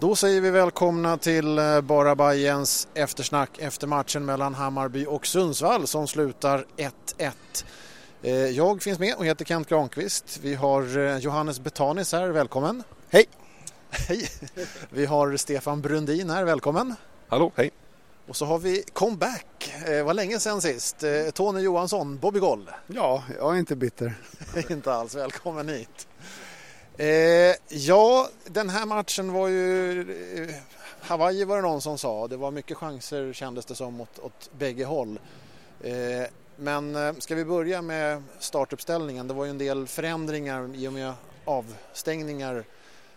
Då säger vi välkomna till eh, Bara Bajens eftersnack efter matchen mellan Hammarby och Sundsvall som slutar 1-1. Eh, jag finns med och heter Kent Granqvist. Vi har eh, Johannes Betanis här, välkommen. Hej! Hej! Vi har Stefan Brundin här, välkommen. Hallå, hej! Och så har vi comeback, det var länge sedan sist. Tony Johansson, Bobby Goll. Ja, jag är inte bitter. inte alls, välkommen hit. Eh, ja, den här matchen var ju... Eh, Hawaii var det någon som sa. Det var mycket chanser kändes det som åt, åt bägge håll. Eh, men eh, ska vi börja med startuppställningen? Det var ju en del förändringar i och med avstängningar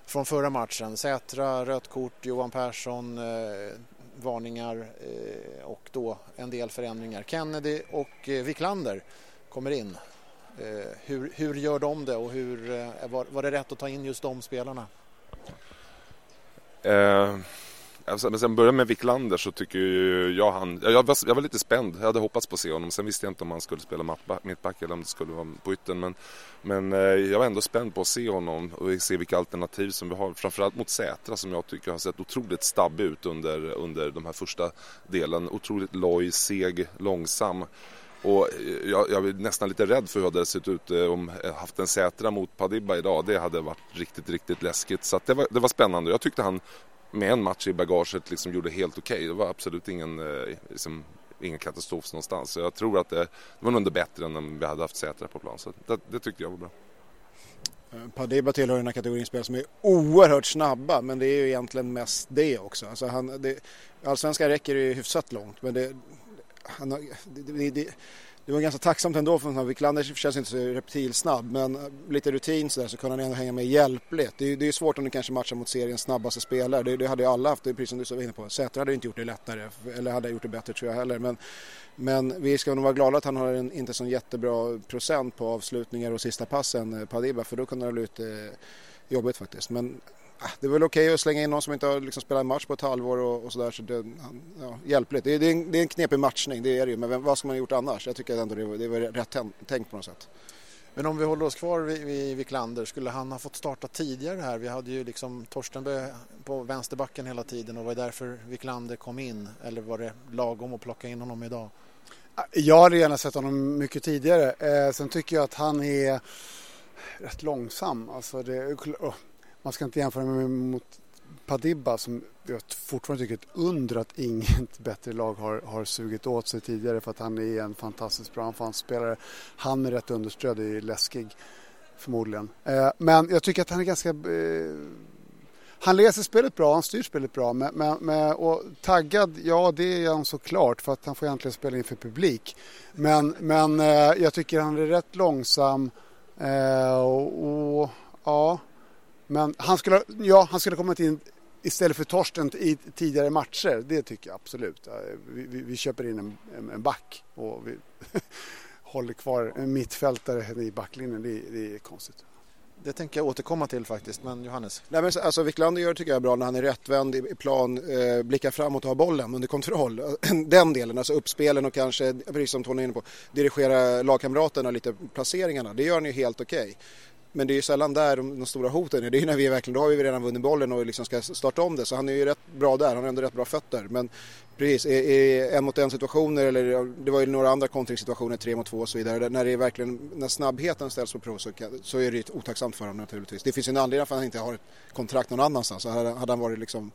från förra matchen. Sätra, rött kort, Johan Persson, eh, varningar eh, och då en del förändringar. Kennedy och eh, Wiklander kommer in. Eh, hur, hur gör de det och hur, eh, var, var det rätt att ta in just de spelarna? Eh, alltså, men sen börja med Wiklander så tycker jag han, jag var, jag var lite spänd, jag hade hoppats på att se honom. Sen visste jag inte om han skulle spela mittback eller om det skulle vara på ytten. Men, men eh, jag var ändå spänd på att se honom och se vilka alternativ som vi har. Framförallt mot Sätra som jag tycker har sett otroligt stabbig ut under, under de här första delen. Otroligt loj, seg, långsam. Och eh, jag, jag är nästan lite rädd för hur det hade sett ut eh, om jag haft en Sätra mot Padibba idag. Det hade varit riktigt, riktigt läskigt. Så det, var, det var spännande. Jag tyckte han med en match i bagaget liksom gjorde helt okej. Okay. Det var absolut ingen, liksom, ingen katastrof någonstans. Så jag tror att det, det var nog ändå bättre än om vi hade haft Sätra på plan. Så det, det tyckte jag var bra. Padiba tillhör den här kategorin spel som är oerhört snabba men det är ju egentligen mest det också. Alltså han, det, allsvenskan räcker ju hyfsat långt men det, han det, det, det, det, var ganska tacksamt ändå för. Wiklander känns inte så reptilsnabb men eh, lite rutin sådär så kunde han ändå hänga med hjälpligt. Det, det är svårt om du kanske matchar mot seriens snabbaste spelare. Det, det hade ju alla haft, precis som du var inne på. Säter hade inte gjort det lättare eller hade gjort det bättre tror jag heller. Men, men vi ska nog vara glada att han har en inte så jättebra procent på avslutningar och sista passen, eh, Padiba, för då kunde det ha blivit eh, jobbigt faktiskt. Men det är väl okej okay att slänga in någon som inte har liksom spelat en match på ett halvår och, och sådär. Så det, ja, hjälpligt. Det, det, är en, det är en knepig matchning, det är det ju. Men vem, vad ska man ha gjort annars? Jag tycker ändå det var, det var rätt tänkt på något sätt. Men om vi håller oss kvar vid, vid Wiklander, skulle han ha fått starta tidigare här? Vi hade ju liksom Torstenbö på vänsterbacken hela tiden och var det därför Wiklander kom in? Eller var det lagom att plocka in honom idag? Jag hade gärna sett honom mycket tidigare. Eh, sen tycker jag att han är rätt långsam. Alltså det, man ska inte jämföra med mot Padibba som jag fortfarande tycker är ett under att inget bättre lag har, har sugit åt sig tidigare för att han är en fantastiskt bra anfallsspelare. Han är rätt understöd är läskig förmodligen. Eh, men jag tycker att han är ganska eh, han läser spelet bra, han styr spelet bra. Men, men, men, och taggad, ja det är han såklart för att han får egentligen spela inför publik. Men, men eh, jag tycker han är rätt långsam eh, och, och ja men han skulle, ja, han skulle kommit in istället för Torsten i tidigare matcher. Det tycker jag absolut. Vi, vi, vi köper in en, en, en back och vi håller kvar en mittfältare i backlinjen. Det, det är konstigt. Det tänker jag återkomma till faktiskt, men Johannes? Nej, men alltså, Wiklander gör tycker jag är bra när han är rättvänd i plan, eh, blickar framåt och har bollen under kontroll. Den delen, alltså uppspelen och kanske, precis som Tony är inne på, dirigera lagkamraterna lite placeringarna. Det gör han ju helt okej. Okay. Men det är ju sällan där de, de stora hoten är. Det är ju när vi verkligen, då har vi redan vunnit bollen och liksom ska starta om det. Så han är ju rätt bra där, han har ändå rätt bra fötter. Men precis, i är en mot en situationer eller det var ju några andra kontringssituationer, tre mot två och så vidare. När det är verkligen, när snabbheten ställs på prov så, kan, så är det ju otacksamt för honom naturligtvis. Det finns ju en anledning för att han inte har ett kontrakt någon annanstans. Så hade, hade han varit liksom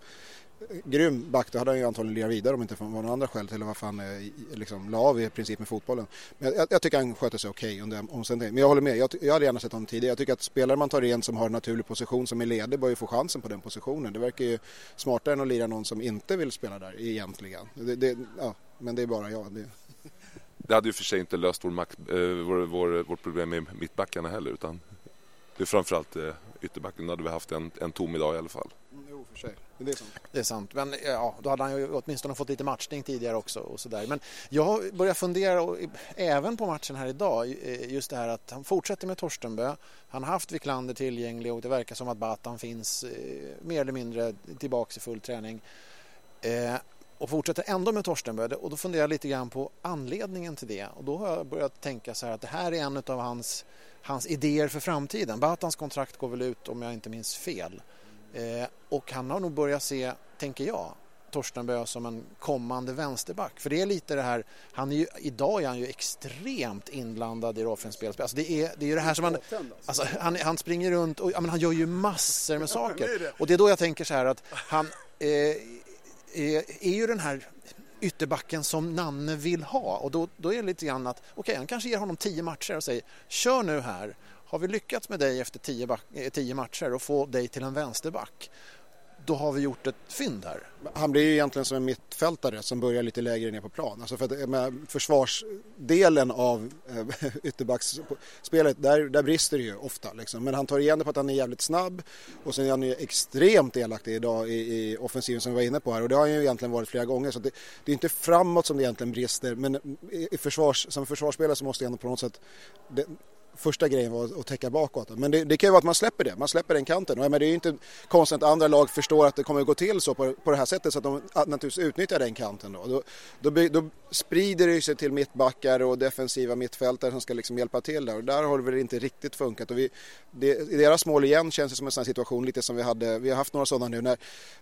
grym back då hade han ju antagligen lirat vidare om det inte var några andra skäl till varför han eh, liksom la av i princip med fotbollen. Men jag, jag tycker han sköter sig okej okay under omständigheterna. Men jag håller med, jag, jag hade gärna sett honom tidigare. Jag tycker att spelare man tar in som har en naturlig position som är ledig bör ju få chansen på den positionen. Det verkar ju smartare än att lira någon som inte vill spela där egentligen. Det, det, ja, men det är bara jag. Det... det hade ju för sig inte löst vår, max, äh, vår, vår, vårt problem med mittbackarna heller utan det är framförallt äh, ytterbacken. Då hade vi haft en, en tom idag i alla fall. Mm, jo, för sig. Det är sant. Det är sant. Men ja, då hade han ju åtminstone fått lite matchning tidigare också. Och så där. Men jag börjar fundera, och, även på matchen här idag, just det här att han fortsätter med Torstenbö. Han har haft Wiklander tillgänglig och det verkar som att Batan finns eh, mer eller mindre tillbaka i full träning. Eh, och fortsätter ändå med Torstenbö och då funderar jag lite grann på anledningen till det. Och då har jag börjat tänka så här att det här är en av hans, hans idéer för framtiden. Batans kontrakt går väl ut om jag inte minns fel. Eh, och han har nog börjat se, tänker jag, Torsten Bö som en kommande vänsterback. För det är lite det här, han är ju, idag är han ju extremt inblandad i spelspel. Alltså det, är, det är ju det här som han, alltså han, han springer runt och ja, men han gör ju massor med saker. Och det är då jag tänker så här att han eh, är, är ju den här ytterbacken som Nanne vill ha och då, då är det lite grann att okej, okay, han kanske ger honom tio matcher och säger kör nu här har vi lyckats med dig efter tio, back, eh, tio matcher och få dig till en vänsterback då har vi gjort ett fynd här. Han blir ju egentligen som en mittfältare som börjar lite lägre ner på plan. Alltså för att, med försvarsdelen av äh, ytterbacksspelet, där, där brister det ju ofta. Liksom. Men han tar igen det på att han är jävligt snabb och sen är han ju extremt delaktig idag i, i offensiven som vi var inne på här och det har han ju egentligen varit flera gånger. Så det, det, är inte framåt som det egentligen brister men i försvars, som försvarsspelare så måste jag ändå på något sätt det, första grejen var att täcka bakåt. Men det, det kan ju vara att man släpper det, man släpper den kanten. Och, men det är ju inte konstigt att andra lag förstår att det kommer att gå till så på, på det här sättet så att de att naturligtvis utnyttjar den kanten. Då. Då, då, då sprider det sig till mittbackar och defensiva mittfältare som ska liksom hjälpa till där. Och där har det väl inte riktigt funkat. Och vi, det, I deras mål igen känns det som en sån situation lite som vi hade, vi har haft några sådana nu när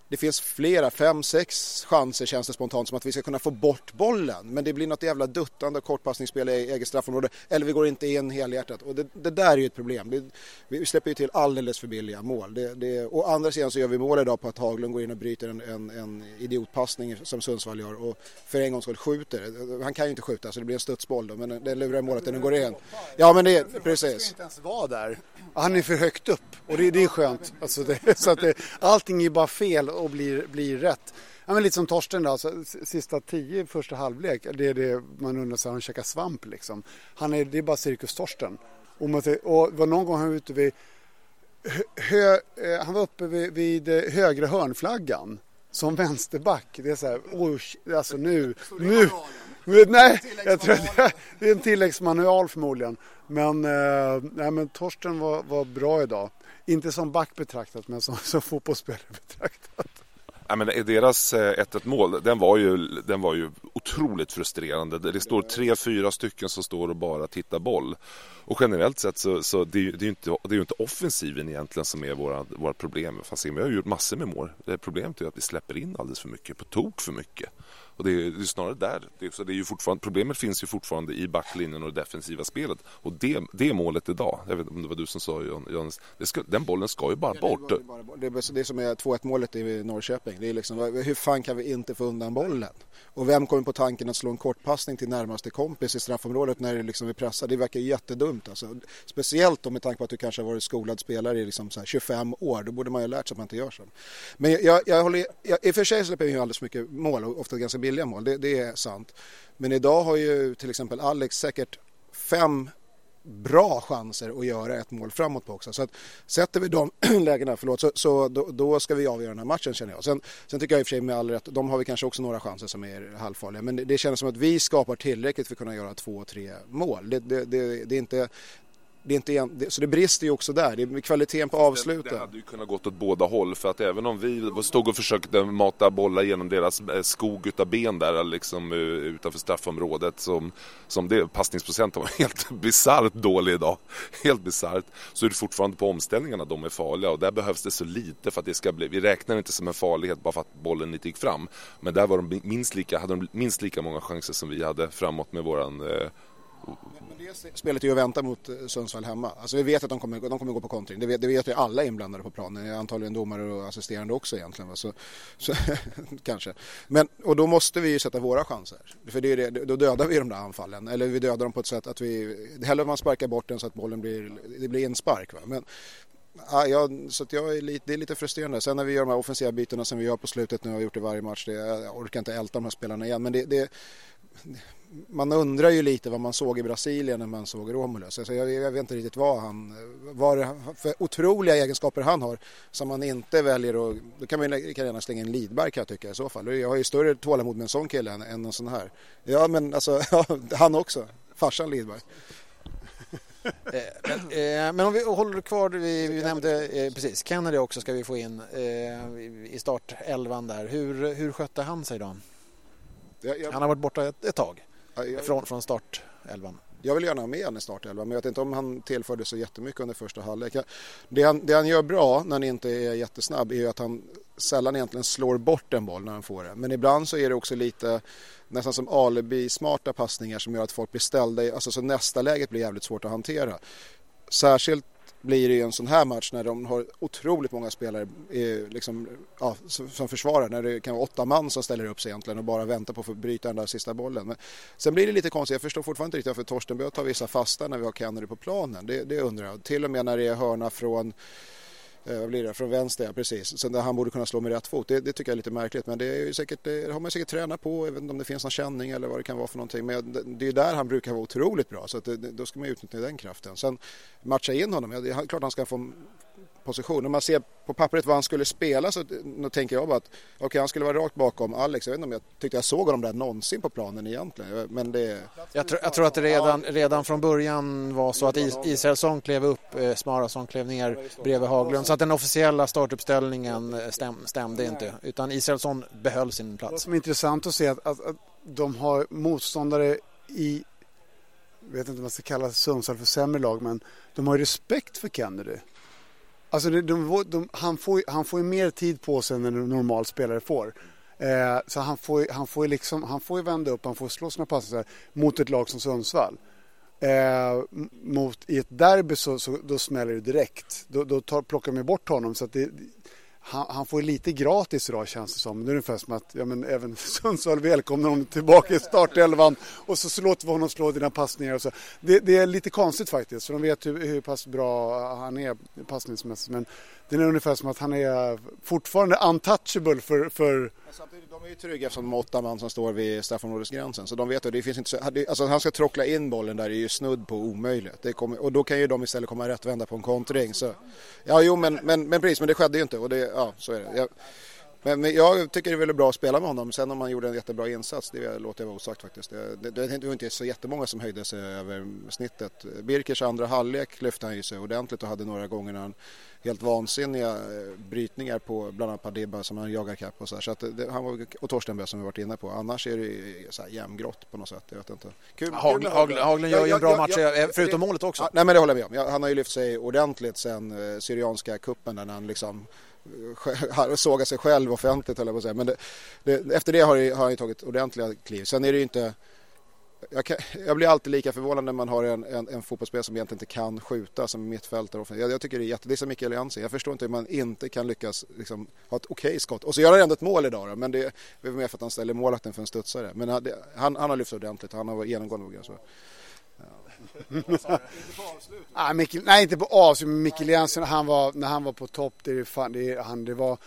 det finns flera, fem, sex chanser känns det spontant som att vi ska kunna få bort bollen. Men det blir något jävla duttande kortpassningsspel i eget straffområde eller vi går inte in helhjärtat. Och det, det där är ju ett problem. Det, vi släpper ju till alldeles för billiga mål. Det, det, å andra sidan så gör vi mål idag på att Haglund går in och bryter en, en, en idiotpassning som Sundsvall gör och för en gångs skull skjuter. Han kan ju inte skjuta så det blir en studsboll då, men den lurar målet den går in. Ja men det är precis. inte ens vara där. Han är för högt upp och det, är skönt. Alltså så att allting är bara fel och blir, blir rätt. Ja, men lite som Torsten då, alltså, sista tio i första halvlek, det är det man undrar så han käkar svamp liksom. Han är, det är bara cirkus Torsten. Och, man, och var någon gång han var ute vid hö, eh, han var uppe vid, vid eh, högra hörnflaggan som vänsterback. Det är så här, oj, alltså nu, nu, nu nej, jag tror det, det är en tilläggsmanual förmodligen. Men, eh, nej, men Torsten var, var bra idag. Inte som back betraktat, men som, som fotbollsspelare betraktat. Ja, men deras eh, 1-1-mål den var, ju, den var ju otroligt frustrerande. Det står tre, fyra stycken som står och bara tittar boll. Och generellt sett så, så det, det är ju inte, det är inte offensiven egentligen som är våra, våra problem. Fast vi har ju gjort massor med mål. Det problemet är att vi släpper in alldeles för mycket, på tok för mycket. Och det är, det är snarare där. Det, så det är ju fortfarande, problemet finns ju fortfarande i backlinjen och det defensiva spelet. Och det, det är målet idag. Jag vet om det var du som sa Johannes. den bollen ska ju bara bort. Det, det, det som är 2-1 målet i Norrköping. Det är liksom, hur fan kan vi inte få undan bollen? Och vem kommer på tanken att slå en kortpassning till närmaste kompis i straffområdet när det liksom är pressat? Det verkar jättedumt. Alltså. Speciellt då med tanke på att du kanske har varit skolad spelare i liksom 25 år. Då borde man ju ha lärt sig att man inte gör så. Men jag, jag håller, jag, i och för sig släpper vi ju alldeles mycket mål och ofta ganska billiga mål. Det, det är sant. Men idag har ju till exempel Alex säkert fem bra chanser att göra ett mål framåt på också. Så att sätter vi de lägena, förlåt, så, så då, då, ska vi avgöra den här matchen känner jag. Sen, sen tycker jag i och för sig med all rätt, de har vi kanske också några chanser som är halvfarliga. Men det, det känns som att vi skapar tillräckligt för att kunna göra två, tre mål. Det, det, det är inte det är inte så det brister ju också där, det är kvaliteten på avsluten. Det, det hade ju kunnat gått åt båda håll för att även om vi stod och försökte mata bollar genom deras eh, skog utav ben där liksom eh, utanför straffområdet som, som det, passningsprocenten var helt bisarrt dålig idag. Helt bisarrt. Så är det fortfarande på omställningarna de är farliga och där behövs det så lite för att det ska bli, vi räknar inte som en farlighet bara för att bollen inte gick fram. Men där var de minst lika, hade de minst lika många chanser som vi hade framåt med våran eh, men det spelet är ju att vänta mot eh, Sundsvall hemma. Alltså vi vet att de kommer, de kommer gå på kontring. Det vet, det vet ju alla inblandade på planen. Antagligen domare och assisterande också egentligen. Så, så kanske. Men, och då måste vi ju sätta våra chanser. För det är det, då dödar vi de där anfallen. Eller vi dödar dem på ett sätt att vi... Hellre man sparkar bort den så att bollen blir, det blir inspark. Va? Men, Ja, jag, så jag är lite, det är lite frustrerande. Sen när vi gör de här offensiva bytena som vi gör på slutet nu och har gjort i varje match. Det, jag orkar inte älta de här spelarna igen. Men det, det, man undrar ju lite vad man såg i Brasilien när man såg Romulus. Alltså jag, jag vet inte riktigt vad han, vad det för otroliga egenskaper han har som man inte väljer att, då kan man lika gärna slänga in Lidberg kan jag tycka i så fall. Jag har ju större tålamod med en sån kille än, än en sån här. Ja men alltså, ja, han också, farsan Lidberg. Eh, men, eh, men, om vi håller kvar, vi, vi nämnde eh, precis Kennedy också ska vi få in eh, i startelvan där. Hur, hur skötte han sig då? Han har varit borta ett, ett tag från, från startelvan. jag vill gärna ha med honom i startelvan men jag vet inte om han tillförde så jättemycket under första halvlek. Det han, det han gör bra när han inte är jättesnabb är ju att han sällan egentligen slår bort en boll när han får den. Men ibland så är det också lite nästan som alibi-smarta passningar som gör att folk blir ställda, alltså så nästa läget blir jävligt svårt att hantera. Särskilt blir det ju en sån här match när de har otroligt många spelare eh, liksom, ja, som försvarar. När det kan vara åtta man som ställer upp sig egentligen och bara väntar på att få bryta den där sista bollen. Men sen blir det lite konstigt. Jag förstår fortfarande inte riktigt varför Torsten Böth tar vissa fasta när vi har Kennedy på planen. Det, det undrar jag. Till och med när det är hörna från Eh, vad blir det, från vänster, ja, precis. Så där han borde kunna slå med rätt fot. Det, det, tycker jag är lite märkligt. Men det, är ju säkert, eh, det har man säkert tränat på. även om det finns någon känning eller vad det kan vara för någonting. Men det är där han brukar vara otroligt bra. Så det, då ska man utnyttja den kraften. Sen matcha in honom. Ja, det är klart han ska få position. Om man ser på pappret vad han skulle spela så då tänker jag bara att okay, han skulle vara rakt bakom Alex. Jag vet inte om jag tyckte jag såg honom där någonsin på planen egentligen. Men det... jag, tror, jag tror att det redan, redan från början var så att Israelsson klev upp, eh, Smarason klev ner bredvid Haglund. Så att den officiella startuppställningen eh, stäm, stämde inte. Utan Israelsson behöll sin plats. Vad som är intressant att se att, att, att de har motståndare i jag vet inte om man ska kalla Sundsvall för sämre lag men de har respekt för Kennedy. Alltså de, de, de, han, får, han får ju mer tid på sig än en normal spelare får. Eh, så han får, han, får liksom, han får ju vända upp, han får slå sina passningar mot ett lag som Sundsvall. Eh, mot, I ett derby så, så då smäller det direkt. Då, då tar, plockar de bort honom. Så att det, han, han, får lite gratis idag känns det som. Det är ungefär som att ja, men även Sundsvall välkomnar honom tillbaka i startelvan och så, så låter vi honom slå dina passningar. Och så. Det, det, är lite konstigt faktiskt för de vet hur, hur pass bra han är passningsmässigt. Men det är ungefär som att han är fortfarande untouchable för, för alltså, de är ju trygga eftersom de har åtta man som står vid straffområdesgränsen. Så de vet att det finns inte så, alltså han ska trockla in bollen där är ju snudd på omöjligt. Det kommer, och då kan ju de istället komma rättvända på en kontring. Så, ja, jo, men, men, men precis, men det skedde ju inte och det, ja, så är det. Jag, men, men, jag tycker det är väldigt bra att spela med honom. Sen om han gjorde en jättebra insats, det låter jag vara osagt faktiskt. Det, det, det var inte så jättemånga som höjde sig över snittet. Birkers andra halvlek lyfte han ju sig ordentligt och hade några gånger när han helt vansinniga eh, brytningar på bland annat Padibba som han jagar kapp och så, här. så det, han var, och Torstenberg som vi varit inne på. Annars är det så här jämngrått på något sätt. Jag vet inte. Kul, Hagl, Hagl, Haglund gör ju en bra jag, match jag, förutom det, målet också. Ja, nej men det håller jag med om. Han har ju lyft sig ordentligt sen eh, Syrianska kuppen där han liksom eh, såga sig själv offentligt eller på att säga. Men det, det, efter det har, har han ju tagit ordentliga kliv. Sen är det ju inte jag, kan, jag, blir alltid lika förvånad när man har en, en, en fotbollsspelare som egentligen inte kan skjuta som mittfältare. Jag, jag tycker det är jätte... Det är som Mikael Jansen. Jag förstår inte hur man inte kan lyckas liksom, ha ett okej okay skott. Och så gör han ändå ett mål idag då, men det är mer för att han ställer målvakten för en studsare. Men eh, han, han, han har lyft ordentligt. Han har varit genomgående så. Ja. Mikkel, nej, inte på avslut, men Mikael Jensen, han var, när han var på topp, det, fan, det, han, det var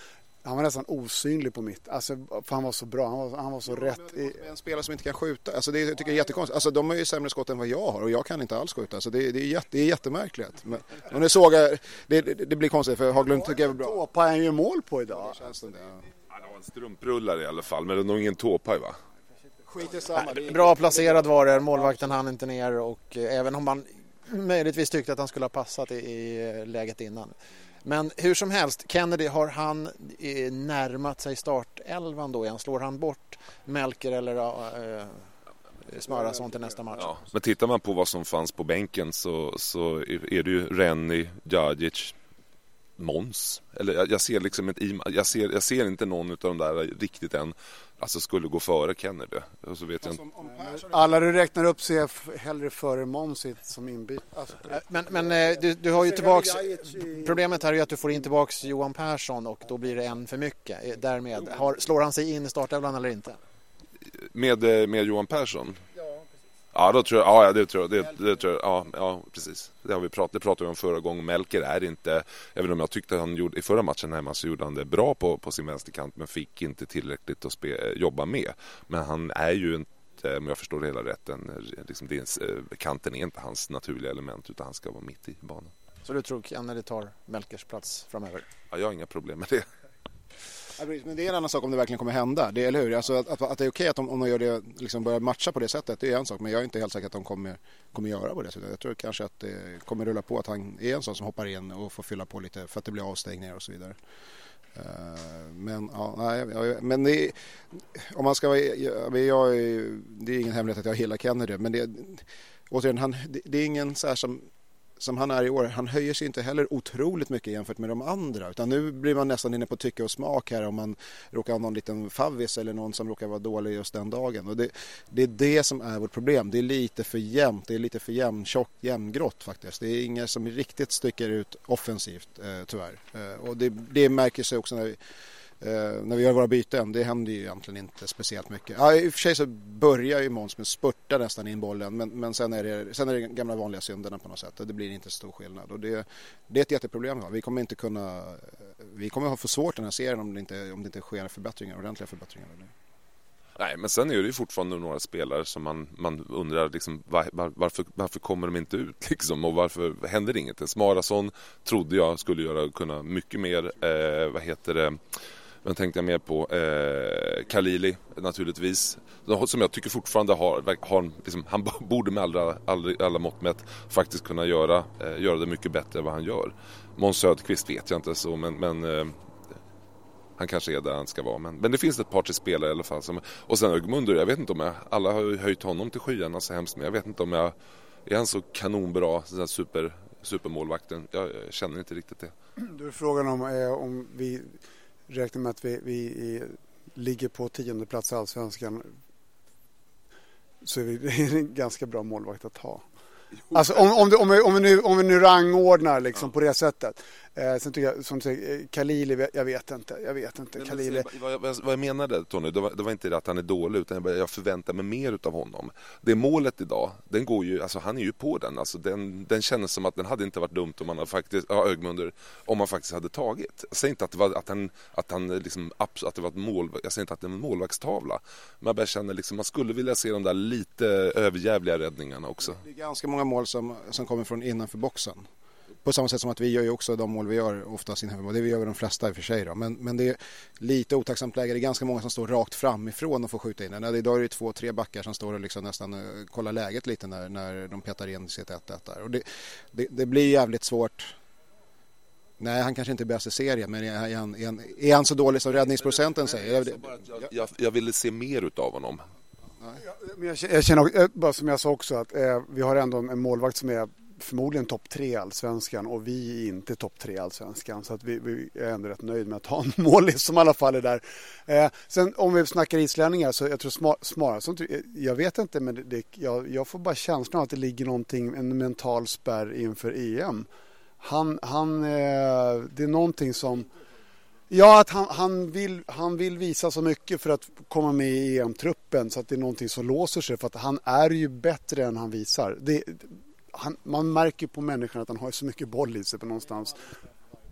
han var nästan osynlig på mitt. Alltså, för han var så bra, han var, han var så ja, rätt. Men, men en spelare som inte kan skjuta, alltså det tycker jag är jättekonstigt. Alltså de har ju sämre skott än vad jag har och jag kan inte alls skjuta. Alltså det, det, är, jätte, det är jättemärkligt. Men, och nu såg jag, det, det, blir konstigt för Haglund tycker jag är bra. Tåpaj han ju mål på idag. Det, det var en strumprullare i alla fall, men det är nog ingen tåpaj va? Bra placerad var det, målvakten hann inte ner och eh, även om man möjligtvis tyckte att han skulle ha passat i, i läget innan men hur som helst, Kennedy, har han eh, närmat sig startelvan då igen? Slår han bort Melker eller äh, eh, Smörason till nästa match? Ja, men tittar man på vad som fanns på bänken så, så är det ju Rennie, Djadjic, Mons. Eller jag, jag, ser liksom ett, jag ser, jag ser inte någon av de där riktigt än alltså skulle gå före Kennedy. Och så vet jag inte. Alla du räknar upp ser hellre före Måns som inbyte. Alltså. Men, men eh, du, du, har ju tillbaks, problemet här är att du får in tillbaks Johan Persson och då blir det en för mycket. Eh, därmed, har, slår han sig in i startelvan eller inte? Med, eh, med Johan Persson? Ja, då tror jag, ja, det tror jag, det, det tror jag, ja, ja, precis. Det har vi pratat, det pratade vi om förra gången. Melker är inte, även om jag tyckte att han gjorde, i förra matchen hemma så gjorde han det bra på, på sin vänsterkant men fick inte tillräckligt att spe, jobba med. Men han är ju inte, om jag förstår det hela rätt, en, liksom, det är, kanten är inte hans naturliga element utan han ska vara mitt i banan. Så du tror Kennedy tar Melkers plats framöver? Ja, jag har inga problem med det. Ja, Men det är en annan sak om det verkligen kommer hända, det, eller hur? Alltså att, att, att det är okej att de, om de gör det, liksom börjar matcha på det sättet, det är en sak. Men jag är inte helt säker att de kommer, kommer göra på det sättet. Jag tror kanske att det kommer rulla på att han är en sån som hoppar in och får fylla på lite för att det blir avstängningar och så vidare. Eh, men, ja, nej, men det, om man ska vara, jag, det är ingen hemlighet att jag gillar Kennedy, men det, återigen, han, det, det är ingen så här som som han är i år, han höjer sig inte heller otroligt mycket jämfört med de andra. Utan nu blir man nästan inne på tycke och smak här om man råkar ha någon liten favvis eller någon som råkar vara dålig just den dagen. Och det, det är det som är vårt problem. Det är lite för jämnt, det är lite för jämntjockt, jämngrått faktiskt. Det är inga som riktigt sticker ut offensivt eh, tyvärr. Eh, och det, det märker sig också när vi Eh, när vi gör våra byten, det händer ju egentligen inte speciellt mycket. Ja, I och för sig så börjar ju Måns med spurta nästan in bollen men, men sen, är det, sen är det gamla vanliga synderna på något sätt och det blir inte så stor skillnad. Och det, det är ett jätteproblem. Vi kommer inte kunna, vi kommer ha för svårt den här serien om det inte, om det inte sker förbättringar, ordentliga förbättringar. Nej, men sen är det ju fortfarande några spelare som man, man undrar liksom, var, var, varför, varför kommer de inte ut liksom, och varför händer det inget? Smarason trodde jag skulle göra, kunna mycket mer. Eh, vad heter det? Men tänkte jag mer på? Eh, Khalili naturligtvis. Som jag tycker fortfarande har, har liksom, han borde med alla, alla, alla mått mätt faktiskt kunna göra, eh, göra det mycket bättre än vad han gör. Måns Söderqvist vet jag inte så men, men eh, han kanske är där han ska vara. Men, men det finns ett par till spelare i alla fall. Som, och sen Ögmundur, jag vet inte om jag, alla har ju höjt honom till skyarna så hemskt men jag vet inte om jag, är han så kanonbra, så super, supermålvakten? Jag, jag känner inte riktigt det. Du är frågan om, eh, om vi räknar med att vi, vi ligger på tionde plats i Allsvenskan så är det en ganska bra målvakt att ha. Alltså om, om, om, vi, om, vi, nu, om vi nu rangordnar liksom ja. på det sättet. Eh, sen tycker jag, som du säger, eh, Khalili, jag vet inte. Jag vet inte. Nej, Khalili. Vad, vad, vad jag menade Tony, det var, det var, inte det att han är dålig utan jag, jag förväntar mig mer utav honom. Det målet idag, den går ju, alltså han är ju på den. Alltså den, den kändes som att den hade inte varit dumt om man hade faktiskt, ja, Ögmunder, om man faktiskt hade tagit. Jag säger inte att det var, att han, att han liksom, att det var ett mål, jag säger inte att det är en målvaktstavla. Men jag bara känner liksom, man skulle vilja se de där lite överjävliga räddningarna också. Det är ganska många mål som, som kommer från innanför boxen. På samma sätt som att vi gör ju också de mål vi gör oftast innanför Det gör vi de flesta i och för sig då. Men, men det är lite otacksamt läge. Det är ganska många som står rakt framifrån och får skjuta in den. Idag är det två, tre backar som står och liksom nästan uh, kollar läget lite när, när de petar in sitt 1-1 där. Och det, det, det blir jävligt svårt Nej, han kanske inte är bäst i serien, men är han, är han, är han så dålig som räddningsprocenten säger? Jag, jag, jag, jag ville se mer utav honom. Jag, jag känner, eh, bara som jag sa också, att eh, vi har ändå en målvakt som är förmodligen topp tre i allsvenskan och vi är inte topp tre i allsvenskan. Så att vi, vi, är ändå rätt nöjd med att ha en målis som i alla fall är där. Eh, sen om vi snackar islänningar så jag tror Smarason, jag vet inte men det, jag, jag, får bara känslan av att det ligger någonting, en mental spärr inför EM. Han, han, eh, det är någonting som Ja, att han, han, vill, han vill visa så mycket för att komma med i EM-truppen så att det är någonting som låser sig för att han är ju bättre än han visar. Det, han, man märker på människan att han har så mycket boll i sig på någonstans.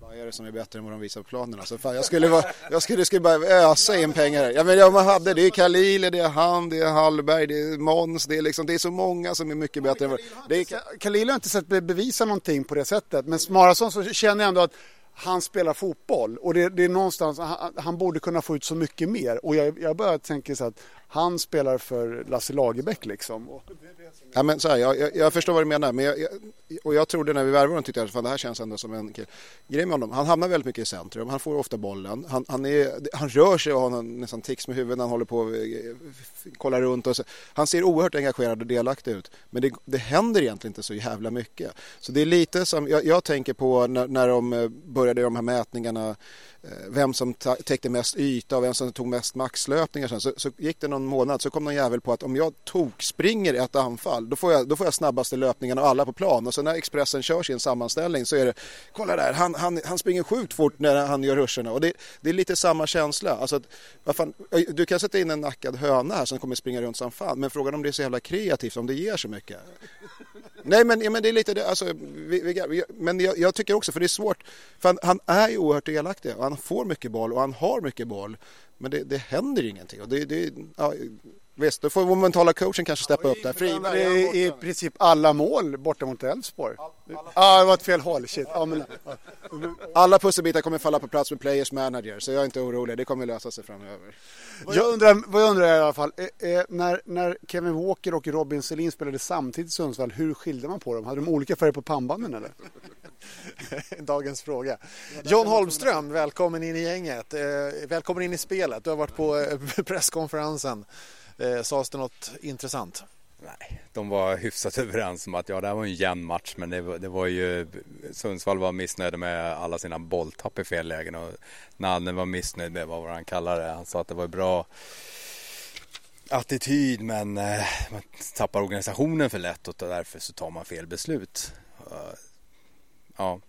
Vad är det som är bättre än vad de visar på planen? Alltså, fan, jag, skulle vara, jag skulle, skulle bara ösa in pengar. Ja, men, ja, man hade, det är Kalili, det är han, det är Hallberg, det är Måns, det är, liksom, det är så många som är mycket bättre. Ja, det är... Kalili har inte sett bevisa någonting på det sättet, men Smarason så känner jag ändå att han spelar fotboll och det, det är någonstans, han, han, borde kunna få ut så mycket mer och jag, jag börjar tänka så att han spelar för Lasse Lagerbäck liksom. Ja, men så här, jag, jag, jag, förstår vad du menar men jag, och jag trodde när vi värvade honom tyckte jag att det här känns ändå som en grej med honom. Han hamnar väldigt mycket i centrum, han får ofta bollen, han, han, är, han rör sig och har nästan tics med huvudet när han håller på och eh, kollar runt. Och så. Han ser oerhört engagerad och delaktig ut men det, det händer egentligen inte så jävla mycket. Så det är lite som, jag, jag tänker på när, när de eh, började de här mätningarna Eh, vem som täckte mest yta och vem som tog mest maxlöpningar. Sen. Så, så gick det någon månad så kom någon jävel på att om jag tokspringer ett anfall då får, jag, då får jag snabbaste löpningen av alla på plan. Och sen när Expressen kör sin sammanställning så är det kolla där, han, han, han springer sjukt fort när han gör ruscherna. Och det, det är lite samma känsla. Alltså att, fan, du kan sätta in en nackad höna här som kommer springa runt som fan men frågan om det är så jävla kreativt, om det ger så mycket. Nej men, ja, men det är lite det, alltså, vi, vi, men jag, jag, tycker också, för det är svårt, för han, han är ju oerhört delaktig och han får mycket boll och han har mycket boll. Men det, det händer ingenting. Och det, det, ja, Visst, då får vår mentala coachen kanske steppa upp där. Friberg är i princip alla mål borta mot Elfsborg. Ja, ah, det var ett fel håll. Shit. Ja, men... Alla pusselbitar kommer falla på plats med players manager så jag är inte orolig. Det kommer lösa sig framöver. Jag undrar, vad jag undrar i alla fall, eh, eh, när, när Kevin Walker och Robin Selin spelade samtidigt i Sundsvall, hur skilde man på dem? Hade de olika färger på pannbanden eller? Dagens fråga. John Holmström, välkommen in i gänget. Eh, välkommen in i spelet. Du har varit på presskonferensen. Eh, sades det något intressant? Nej, de var hyfsat överens om att ja, det här var en jämn match men det var, det var ju Sundsvall var missnöjda med alla sina bolltapp i fel lägen och Nanne var missnöjd med vad han kallade det. Han sa att det var bra attityd men eh, man tappar organisationen för lätt och därför så tar man fel beslut. Uh, ja,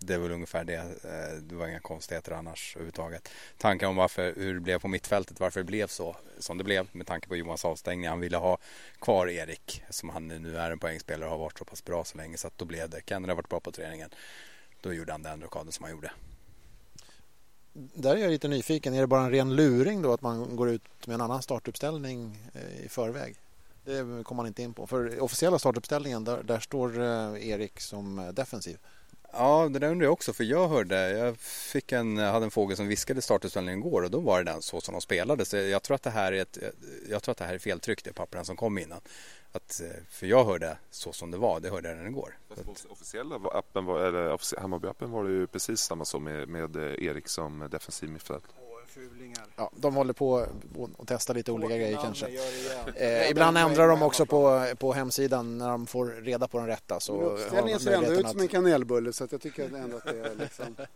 det är väl ungefär det. Eh, det var inga konstigheter annars överhuvudtaget. Tankar om varför, hur det blev på mittfältet, varför det blev så som det blev med tanke på Johans avstängning. Han ville ha kvar Erik som han nu är en poängspelare och har varit så pass bra så länge så att då blev det. Kenner har varit bra på träningen. Då gjorde han den rockaden som han gjorde. Där är jag lite nyfiken. Är det bara en ren luring då att man går ut med en annan startuppställning eh, i förväg? Det kommer man inte in på. För officiella startuppställningen där, där står eh, Erik som defensiv. Ja, det där undrar jag också för jag hörde, jag fick en, hade en fågel som viskade startuppställningen igår och då var det den så som de spelade. Så jag tror att det här är, ett, jag tror att det här är feltryckt, det pappren som kom innan. Att, för jag hörde så som det var, det hörde jag den igår. Fast officiella appen var, eller Hammarby-appen var det ju precis samma som med, med Erik som defensiv Ja, de håller på att testa lite olika grejer kanske. Eh, ibland ändrar de också på, på hemsidan när de får reda på den rätta. Så uppställningen ser ändå ut som en kanelbulle så jag tycker ändå att det är liksom...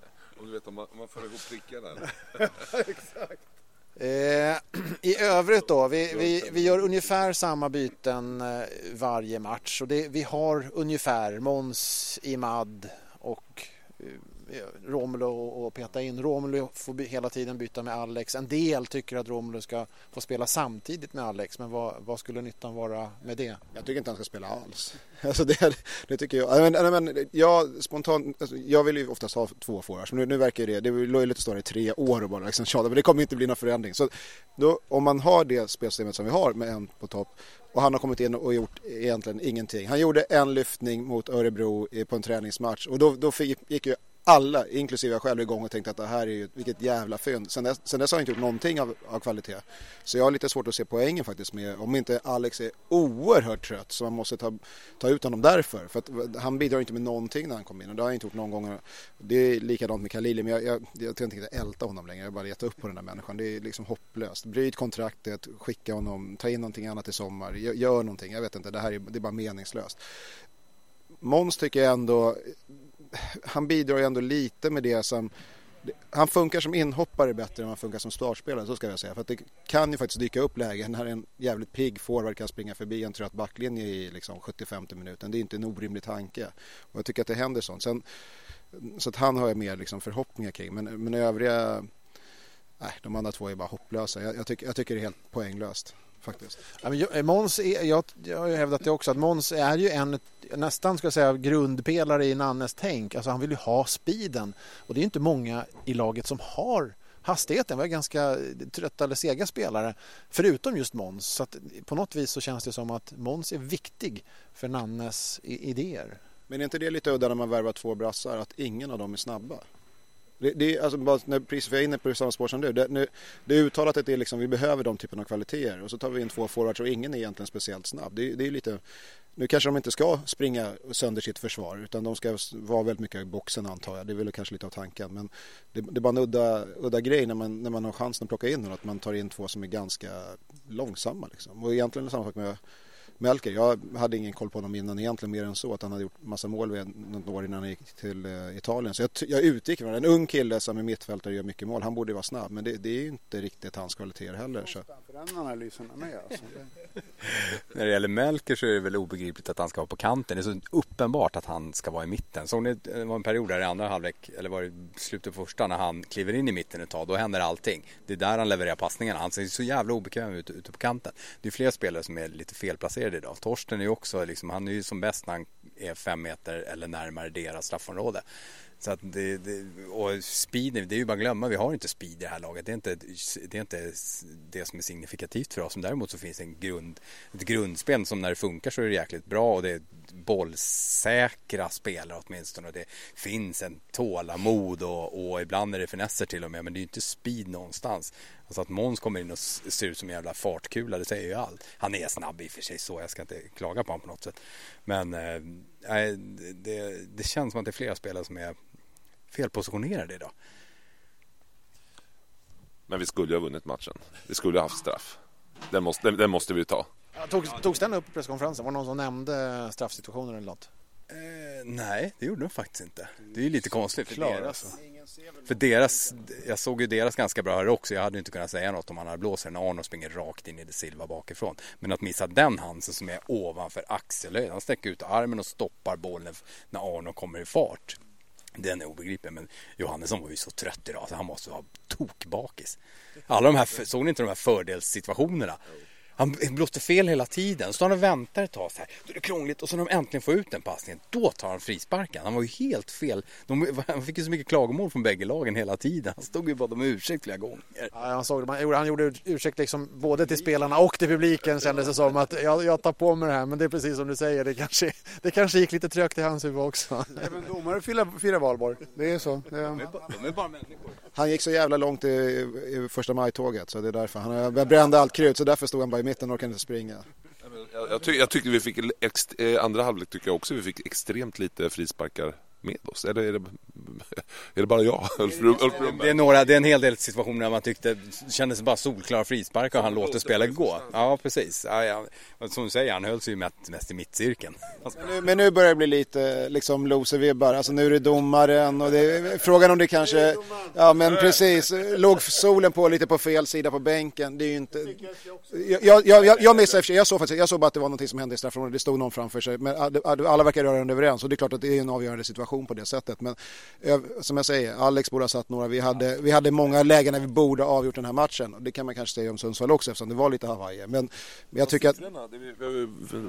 Om du vet om man, får ihop prickarna. Exakt. Eh, I övrigt då, vi, vi, vi gör ungefär samma byten eh, varje match. Och det, vi har ungefär Måns, Imad och eh, Romulo och peta in. Romulo får hela tiden byta med Alex. En del tycker att Romulo ska få spela samtidigt med Alex. Men vad, vad skulle nyttan vara med det? Jag tycker inte han ska spela alls. Alltså det, det tycker jag. Men, men, jag, spontant, alltså, jag vill ju oftast ha två forwards. Nu, nu verkar det, det låg ju lite större i tre år och bara liksom tjata. Men det kommer inte bli någon förändring. Så då, om man har det spelsystemet som vi har med en på topp och han har kommit in och gjort egentligen ingenting. Han gjorde en lyftning mot Örebro på en träningsmatch och då, då gick ju alla, inklusive jag själv, igång och tänkte att det här är ju vilket jävla fynd. Sen dess, sen dess har jag inte gjort någonting av, av, kvalitet. Så jag har lite svårt att se poängen faktiskt med, om inte Alex är oerhört trött så man måste ta, ta ut honom därför. För att han bidrar inte med någonting när han kom in och det har jag inte gjort någon gång. Det är likadant med Khalili men jag, jag, jag tänker inte älta honom längre, jag har bara gett upp på den här människan. Det är liksom hopplöst. Bryt kontraktet, skicka honom, ta in någonting annat i sommar, gör, gör någonting. Jag vet inte, det här är, det är bara meningslöst. Måns tycker jag ändå han bidrar ju ändå lite med det som han funkar som inhoppare bättre än han funkar som startspelare, så ska jag säga. För att det kan ju faktiskt dyka upp lägen när en jävligt pigg forward kan springa förbi en trött backlinje i liksom 75 minuten. Det är inte en orimlig tanke. Och jag tycker att det händer sånt. Sen, så att han har jag mer liksom förhoppningar kring. Men, men övriga, nej, de andra två är bara hopplösa. Jag, jag, tycker, jag tycker det är helt poänglöst faktiskt. Ja, eh, Måns är, jag, jag har ju hävdat det också att Måns är ju en nästan ska jag säga grundpelare i Nannes tänk. Alltså han vill ju ha speeden och det är inte många i laget som har hastigheten. Vi har ganska trötta eller sega spelare förutom just Måns. Så att på något vis så känns det som att Måns är viktig för Nannes idéer. Men är inte det lite udda när man värvar två brassar att ingen av dem är snabba? Det, det, alltså bara när precis vi är inne på samma spår som du. Det, nu, det är uttalat att det är liksom, vi behöver de typen av kvaliteter och så tar vi in två forwards och ingen är egentligen speciellt snabb. Det, det är lite, nu kanske de inte ska springa sönder sitt försvar utan de ska vara väldigt mycket i boxen antar jag. Det är väl kanske lite av tanken. Men det, det är bara en udda, udda grej när man, när man har chansen att plocka in någon att man tar in två som är ganska långsamma. Liksom. Och egentligen är det samma sak med Melker, jag hade ingen koll på honom innan egentligen mer än så att han hade gjort massa mål vid något år innan han gick till uh, Italien. Så jag, jag utgick från en ung kille som är mittfältare och gör mycket mål. Han borde vara snabb men det, det är ju inte riktigt hans kvaliteter heller. Så. För den analysen är med alltså. När det gäller Melker så är det väl obegripligt att han ska vara på kanten. Det är så uppenbart att han ska vara i mitten. Såg ni, det eh, var en period där i andra halvlek, eller var det slutet på första, när han kliver in i mitten ett tag, då händer allting. Det är där han levererar passningarna. Han ser så jävla obekväm ut ute på kanten. Det är fler spelare som är lite felplacerade idag. Torsten är ju också, liksom, han är ju som bäst när han är fem meter eller närmare deras straffområde. Så att det, det, och speed, det är ju bara att glömma, vi har inte speed i det här laget. Det är inte det, är inte det som är signifikativt för oss. Men däremot så finns en grund, ett grundspel som när det funkar så är det jäkligt bra och det är bollsäkra spelare åtminstone. Och det finns en tålamod och, och ibland är det finesser till och med. Men det är ju inte speed någonstans. Alltså att Måns kommer in och ser ut som en jävla fartkula, det säger ju allt. Han är snabb i och för sig så, jag ska inte klaga på honom på något sätt. Men eh, det, det känns som att det är flera spelare som är felpositionerade idag. Men vi skulle ju ha vunnit matchen. Vi skulle ha haft straff. Den måste, den, den måste vi ta. Tog, togs den upp på presskonferensen? Var det någon som nämnde straffsituationer eller något? Eh, nej, det gjorde de faktiskt inte. Det är ju lite konstigt för Klar, deras. alltså. För deras, jag såg ju deras ganska bra här också. Jag hade inte kunnat säga något om han hade blåst när Arno springer rakt in i det Silva bakifrån. Men att missa den Hansen som är ovanför axelhöjd. Han sträcker ut armen och stoppar bollen när Arno kommer i fart. Den är obegriplig. Men Johannesson var ju så trött idag så han måste vara tokbakis. Alla de här, såg ni inte de här fördelssituationerna? Han blåste fel hela tiden. Så står han och väntar ett tag så här. Då är det krångligt och så när de äntligen får ut den passningen. Då tar han frisparken. Han var ju helt fel. De, han fick ju så mycket klagomål från bägge lagen hela tiden. Han stod ju bad om ursäkt flera gånger. Ja, han, såg, han, gjorde, han gjorde ursäkt liksom både till spelarna och till publiken kändes det som att jag, jag tar på mig det här men det är precis som du säger det kanske, det kanske gick lite trögt i hans huvud också. Även domare firar, firar valborg. Det är så. Det är... De är bara människor. Han gick så jävla långt i, i första maj-tåget så det är därför. Han brände allt krut så därför stod han bara mitten och orkade inte springa. Jag, jag, ty, jag tyckte vi fick, ex, eh, andra halvlek tycker jag också vi fick extremt lite frisparkar med oss. Eller är det, är det bara jag? Ulf, Ulf Det är, några, det är en hel del situationer där man tyckte det kändes bara solklara frisparkar och han låter spelet gå. Ja, precis. Ja, ja. Som du säger, han höll sig ju mest, mest i mittcirkeln. Men nu, men nu börjar det bli lite liksom loser-vibbar. Alltså nu är det domaren och det är frågan om det kanske... Ja men precis. Låg solen på lite på fel sida på bänken. Det är ju inte... Jag, jag, jag, jag missade jag såg faktiskt, jag såg bara att det var någonting som hände i straffområdet. Det stod någon framför sig. Men alla verkar rörande överens och det är klart att det är en avgörande situation på det sättet. Men Eh, som jag säger, Alex borde ha satt några. Vi hade, vi hade många lägen när vi borde ha avgjort den här matchen. Och det kan man kanske säga om Sundsvall också eftersom det var lite Hawaii. Men, men jag tycker att...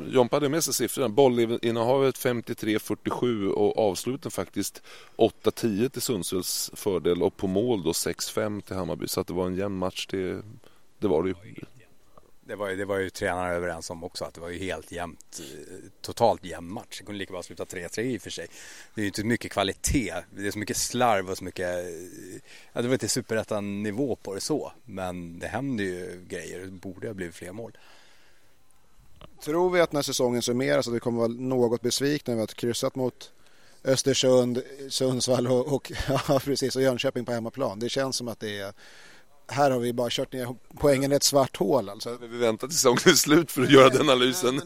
Jompa hade med sig siffrorna. Bollinnehavet 53-47 och avsluten faktiskt 8-10 till Sundsvalls fördel och på mål då 6-5 till Hammarby. Så att det var en jämn match. Det, det var det ju. Det var, ju, det var ju tränarna överens om också att det var ju helt jämnt, totalt jämn match. Det kunde lika bra sluta 3-3 i och för sig. Det är ju inte så mycket kvalitet, det är så mycket slarv och så mycket, ja det var inte superettan nivå på det så. Men det händer ju grejer, det borde ha blivit fler mål. Tror vi att när säsongen summeras att vi kommer vara något besvikna över att kryssat mot Östersund, Sundsvall och, och, ja, precis, och Jönköping på hemmaplan. Det känns som att det är här har vi bara kört ner poängen i ett svart hål alltså. Vi väntar till säsongen är slut för att göra den analysen.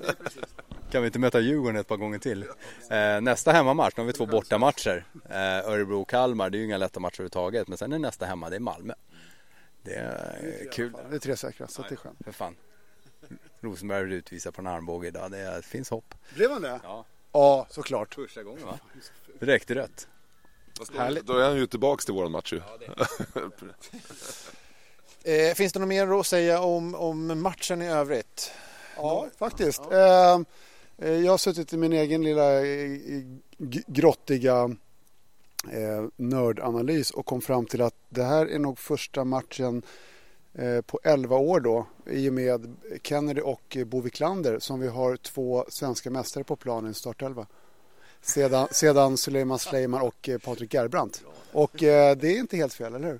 Kan vi inte möta Djurgården ett par gånger till? Eh, nästa hemmamatch, nu har vi två bortamatcher. Eh, Örebro och Kalmar, det är ju inga lätta matcher överhuvudtaget. Men sen är nästa hemma, det är Malmö. Det är kul. Det är tre säkra, så det är skönt. För fan. Rosenberg blev utvisad på en armbåge idag. Det finns hopp. Blev han det? Ja. Ja, såklart. Första gången va? Direkt rött. Då är han ju tillbaks till våran match ju. eh, finns det något mer att säga om, om matchen i övrigt? Ja, faktiskt. Ja. Eh, jag har suttit i min egen lilla grottiga eh, nördanalys och kom fram till att det här är nog första matchen eh, på 11 år då i och med Kennedy och Bo Wiklander som vi har två svenska mästare på planen i startelva. Sedan, sedan Suleiman Sleiman och Patrik Gerbrandt. Och eh, det är inte helt fel, eller hur?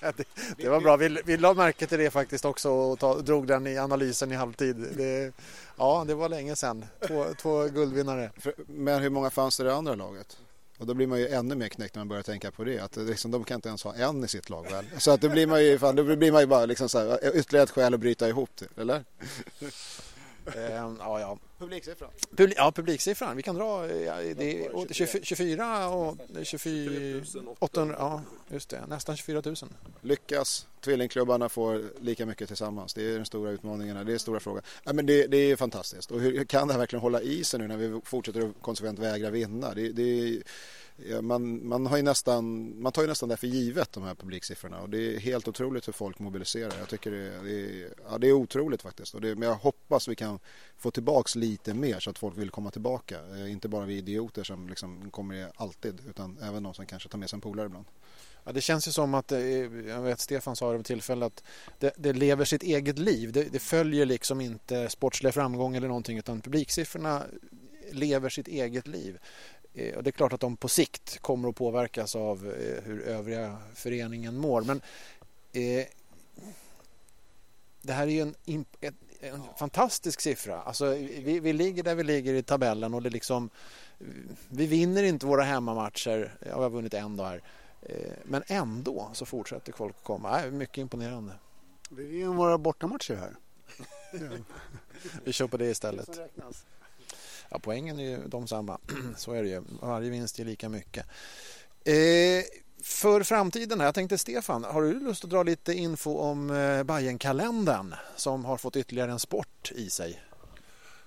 det, det, var bra. Vi, vi la märke till det faktiskt också och ta, drog den i analysen i halvtid. Det, ja, det var länge sedan. Två, två guldvinnare. Men hur många fanns det i det andra laget? Och då blir man ju ännu mer knäckt när man börjar tänka på det. Att liksom, de kan inte ens ha en i sitt lag väl. Så att då blir man ju, fan, då blir man ju bara liksom så här, ytterligare ett skäl att bryta ihop det, eller? Ehm, ja, ja. Publiksiffran? Publi ja, publiksiffran. Vi kan dra ja, det är 24 och 24 800, ja, just det, nästan 24 000. Lyckas tvillingklubbarna får lika mycket tillsammans? Det är den stora utmaningen, det är stora frågan. Ja, men det, det är fantastiskt och hur kan det här verkligen hålla i sig nu när vi fortsätter att konsekvent vägra vinna? Det, det Ja, man, man, har ju nästan, man tar ju nästan det för givet de här publiksiffrorna och det är helt otroligt hur folk mobiliserar. Jag tycker det, är, det, är, ja, det är otroligt faktiskt. Och det, men jag hoppas vi kan få tillbaks lite mer så att folk vill komma tillbaka. Eh, inte bara vi idioter som liksom kommer alltid utan även de som kanske tar med sig en polare ibland. Ja, det känns ju som att, eh, jag vet Stefan sa det vid tillfälle att det, det, lever sitt eget liv. Det, det följer liksom inte sportsliga framgång eller någonting utan publiksiffrorna lever sitt eget liv. Eh, och det är klart att de på sikt kommer att påverkas av eh, hur övriga föreningen mår. Men eh, det här är ju en, en, en fantastisk siffra. Alltså, vi, vi, ligger där vi ligger i tabellen och det liksom, vi vinner inte våra hemmamatcher. Ja, vi har vunnit en dag här. Eh, men ändå så fortsätter folk att komma. Äh, mycket imponerande. Vi vinner våra bortamatcher här. Vi kör på det istället. Ja, poängen är ju de samma. Så är det ju. Varje vinst ger lika mycket. Eh, för framtiden, här, jag tänkte Stefan, har du lust att dra lite info om eh, som har fått ytterligare en sport i sig?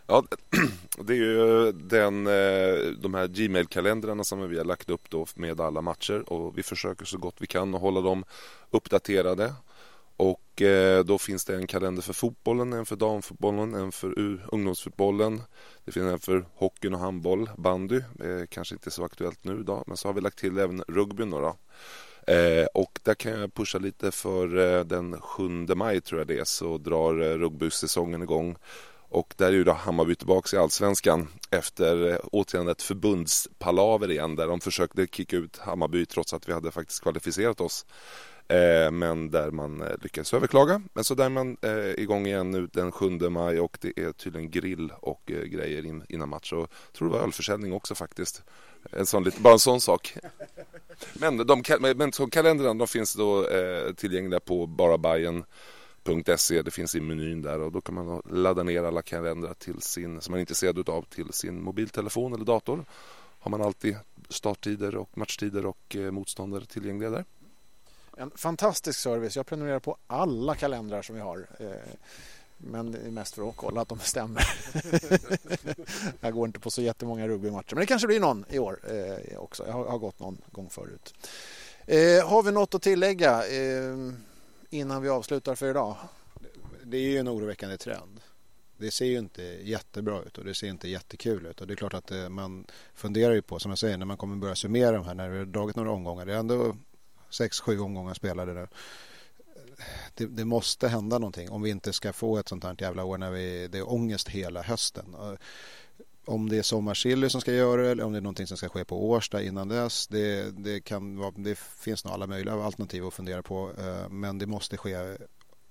Ja, det är ju den, eh, de här Gmail-kalendrarna som vi har lagt upp då med alla matcher och vi försöker så gott vi kan att hålla dem uppdaterade. Och eh, då finns det en kalender för fotbollen, en för damfotbollen, en för ungdomsfotbollen. Det finns en för hockeyn och handboll, bandy, eh, kanske inte så aktuellt nu idag, men så har vi lagt till även rugbyn då. Eh, och där kan jag pusha lite för eh, den 7 maj tror jag det är så drar eh, rugbysäsongen igång. Och där är ju då Hammarby tillbaka i Allsvenskan efter eh, återigen ett förbundspalaver igen där de försökte kicka ut Hammarby trots att vi hade faktiskt kvalificerat oss. Eh, men där man eh, lyckades överklaga. Men så där är man eh, igång igen nu den 7 maj och det är tydligen grill och eh, grejer innan match. Och jag tror det var ölförsäljning också faktiskt. En sån, bara en sån sak. Men, de, men så kalendrarna de finns då eh, tillgängliga på barabajen.se. Det finns i menyn där och då kan man ladda ner alla kalendrar till sin, som man är intresserad av till sin mobiltelefon eller dator. Har man alltid starttider och matchtider och eh, motståndare tillgängliga där. En fantastisk service. Jag prenumererar på alla kalendrar som vi har. Eh, men det är mest för att kolla att de stämmer. jag går inte på så jättemånga rugbymatcher. Men det kanske blir någon i år eh, också. Jag har gått någon gång förut. Eh, har vi något att tillägga innan vi avslutar för idag? Det är ju en oroväckande trend. Det ser ju inte jättebra ut och det ser inte jättekul ut. Och det är klart att man funderar ju på, som jag säger, när man kommer börja summera de här, när vi har dragit några omgångar. Det är ändå sex, sju omgångar spelade nu. Det, det, måste hända någonting om vi inte ska få ett sånt här jävla år när vi, det är ångest hela hösten. Om det är sommarsilly som ska göra det eller om det är någonting som ska ske på Årsta innan dess. Det, det, kan vara, det finns nog alla möjliga alternativ att fundera på. Eh, men det måste ske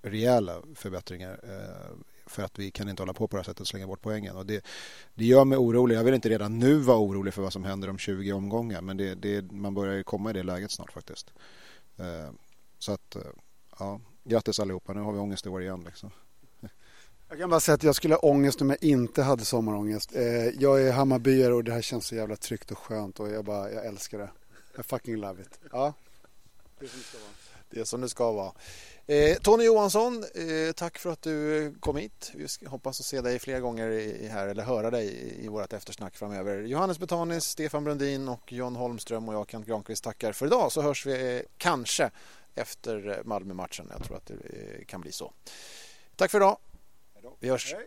rejäla förbättringar eh, för att vi kan inte hålla på på det här sättet och slänga bort poängen. Och det, det gör mig orolig. Jag vill inte redan nu vara orolig för vad som händer om 20 omgångar men det, det, man börjar ju komma i det läget snart faktiskt. Eh, så att, eh, ja, grattis allihopa. Nu har vi ångest i år igen. Liksom. Jag kan bara säga att jag skulle ha ångest om jag inte hade sommarångest. Eh, jag är Hammarbyare och det här känns så jävla tryggt och skönt och jag bara, jag älskar det. I fucking love it. Ja, det är som det ska vara. Det är som det ska vara. Eh, Tony Johansson, eh, tack för att du kom hit. Vi hoppas att se dig fler gånger i, här eller höra dig i, i vårt eftersnack framöver. Johannes Betanis, Stefan Brundin och John Holmström och jag, Kent Granqvist, tackar för idag. Så hörs vi eh, kanske efter Malmö-matchen. Jag tror att det eh, kan bli så. Tack för idag. Vi hörs. Hej.